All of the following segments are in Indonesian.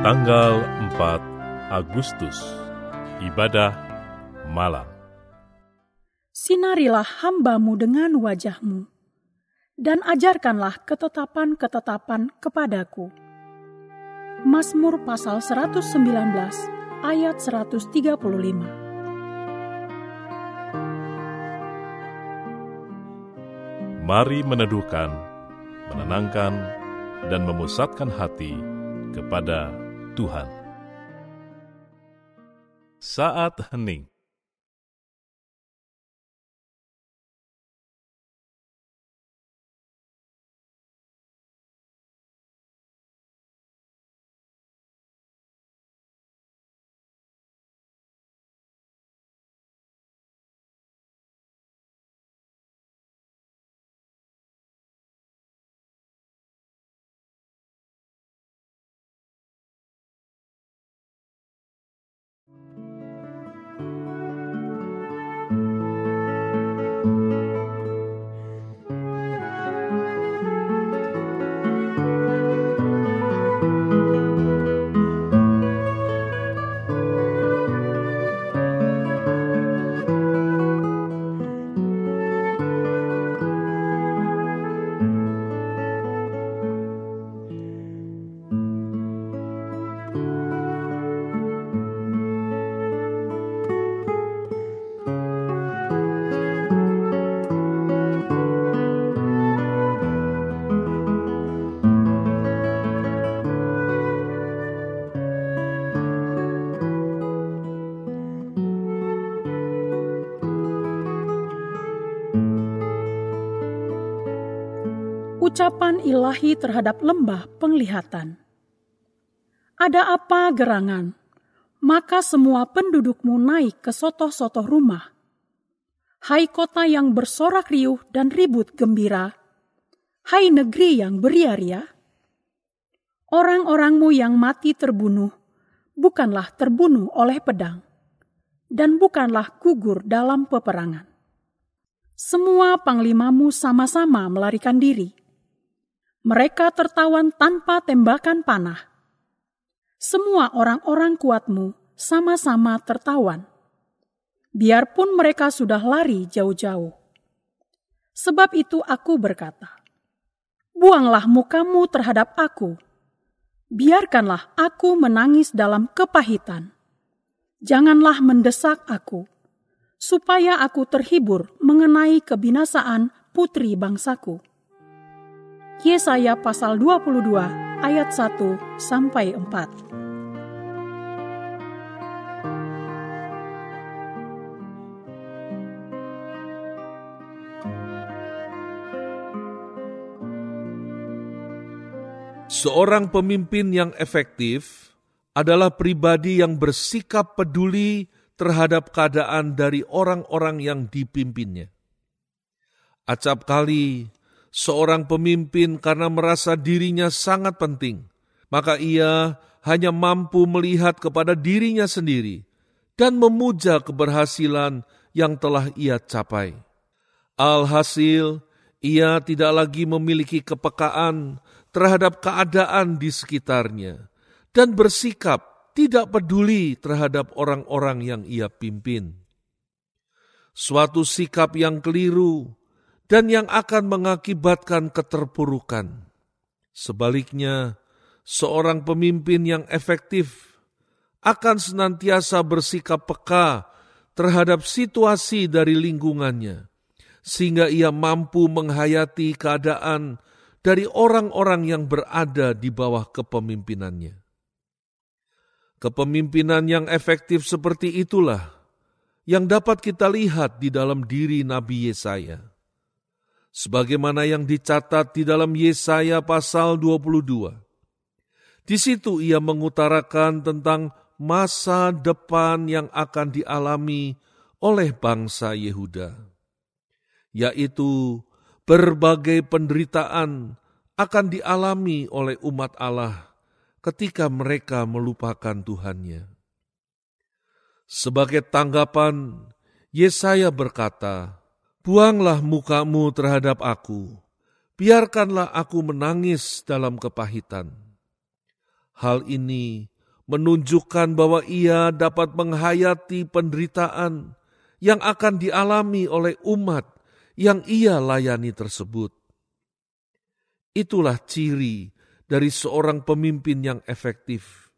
Tanggal 4 Agustus Ibadah Malam Sinarilah hambamu dengan wajahmu, dan ajarkanlah ketetapan-ketetapan kepadaku. Mazmur pasal 119 ayat 135 Mari meneduhkan, menenangkan, dan memusatkan hati kepada Tuhan. Saat hening Ucapan ilahi terhadap lembah penglihatan. Ada apa gerangan? Maka semua pendudukmu naik ke sotoh-sotoh rumah. Hai kota yang bersorak riuh dan ribut gembira. Hai negeri yang beria-ria. Orang-orangmu yang mati terbunuh, bukanlah terbunuh oleh pedang, dan bukanlah gugur dalam peperangan. Semua panglimamu sama-sama melarikan diri mereka tertawan tanpa tembakan panah. Semua orang-orang kuatmu sama-sama tertawan. Biarpun mereka sudah lari jauh-jauh. Sebab itu aku berkata, Buanglah mukamu terhadap aku. Biarkanlah aku menangis dalam kepahitan. Janganlah mendesak aku, supaya aku terhibur mengenai kebinasaan putri bangsaku. Yesaya pasal 22 ayat 1 sampai 4. Seorang pemimpin yang efektif adalah pribadi yang bersikap peduli terhadap keadaan dari orang-orang yang dipimpinnya. Acap kali seorang pemimpin karena merasa dirinya sangat penting, maka ia hanya mampu melihat kepada dirinya sendiri dan memuja keberhasilan yang telah ia capai. Alhasil, ia tidak lagi memiliki kepekaan terhadap keadaan di sekitarnya dan bersikap tidak peduli terhadap orang-orang yang ia pimpin. Suatu sikap yang keliru dan yang akan mengakibatkan keterpurukan. Sebaliknya, seorang pemimpin yang efektif akan senantiasa bersikap peka terhadap situasi dari lingkungannya, sehingga ia mampu menghayati keadaan dari orang-orang yang berada di bawah kepemimpinannya. Kepemimpinan yang efektif seperti itulah yang dapat kita lihat di dalam diri Nabi Yesaya sebagaimana yang dicatat di dalam Yesaya pasal 22. Di situ ia mengutarakan tentang masa depan yang akan dialami oleh bangsa Yehuda, yaitu berbagai penderitaan akan dialami oleh umat Allah ketika mereka melupakan Tuhannya. Sebagai tanggapan, Yesaya berkata, Buanglah mukamu terhadap aku, biarkanlah aku menangis dalam kepahitan. Hal ini menunjukkan bahwa ia dapat menghayati penderitaan yang akan dialami oleh umat yang ia layani tersebut. Itulah ciri dari seorang pemimpin yang efektif,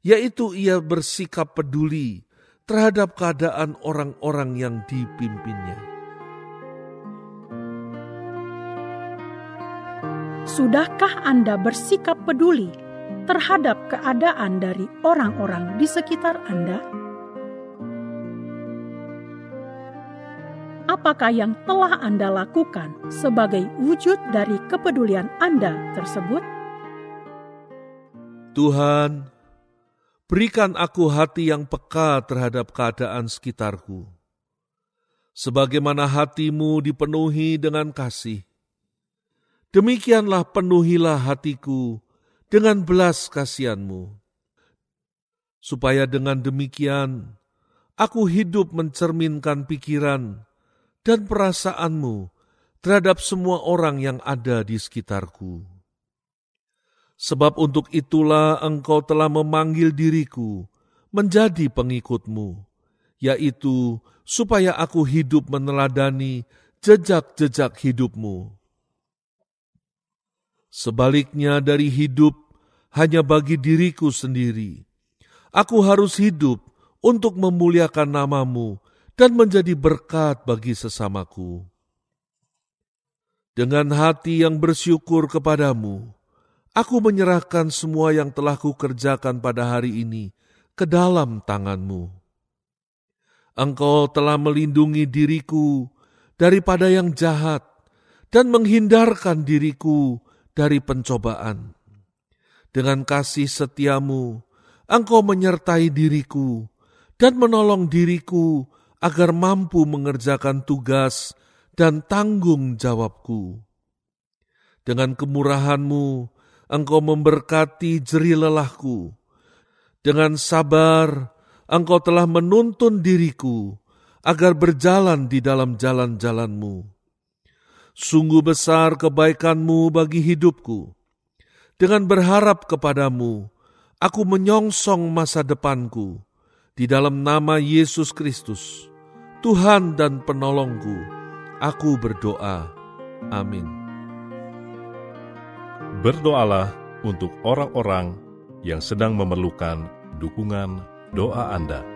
yaitu ia bersikap peduli terhadap keadaan orang-orang yang dipimpinnya. Sudahkah Anda bersikap peduli terhadap keadaan dari orang-orang di sekitar Anda? Apakah yang telah Anda lakukan sebagai wujud dari kepedulian Anda tersebut? Tuhan, berikan aku hati yang peka terhadap keadaan sekitarku. Sebagaimana hatimu dipenuhi dengan kasih, demikianlah penuhilah hatiku dengan belas kasihanmu. Supaya dengan demikian, aku hidup mencerminkan pikiran dan perasaanmu terhadap semua orang yang ada di sekitarku. Sebab untuk itulah engkau telah memanggil diriku menjadi pengikutmu, yaitu supaya aku hidup meneladani jejak-jejak hidupmu. Sebaliknya dari hidup hanya bagi diriku sendiri, aku harus hidup untuk memuliakan namamu dan menjadi berkat bagi sesamaku. Dengan hati yang bersyukur kepadamu, Aku menyerahkan semua yang telah kukerjakan pada hari ini ke dalam tanganmu. Engkau telah melindungi diriku daripada yang jahat dan menghindarkan diriku dari pencobaan. Dengan kasih setiamu, engkau menyertai diriku dan menolong diriku agar mampu mengerjakan tugas dan tanggung jawabku. Dengan kemurahanmu, Engkau memberkati jeri lelahku. Dengan sabar, Engkau telah menuntun diriku agar berjalan di dalam jalan-jalanmu. Sungguh besar kebaikanmu bagi hidupku. Dengan berharap kepadamu, aku menyongsong masa depanku di dalam nama Yesus Kristus, Tuhan dan penolongku. Aku berdoa. Amin. Berdoalah untuk orang-orang yang sedang memerlukan dukungan doa Anda.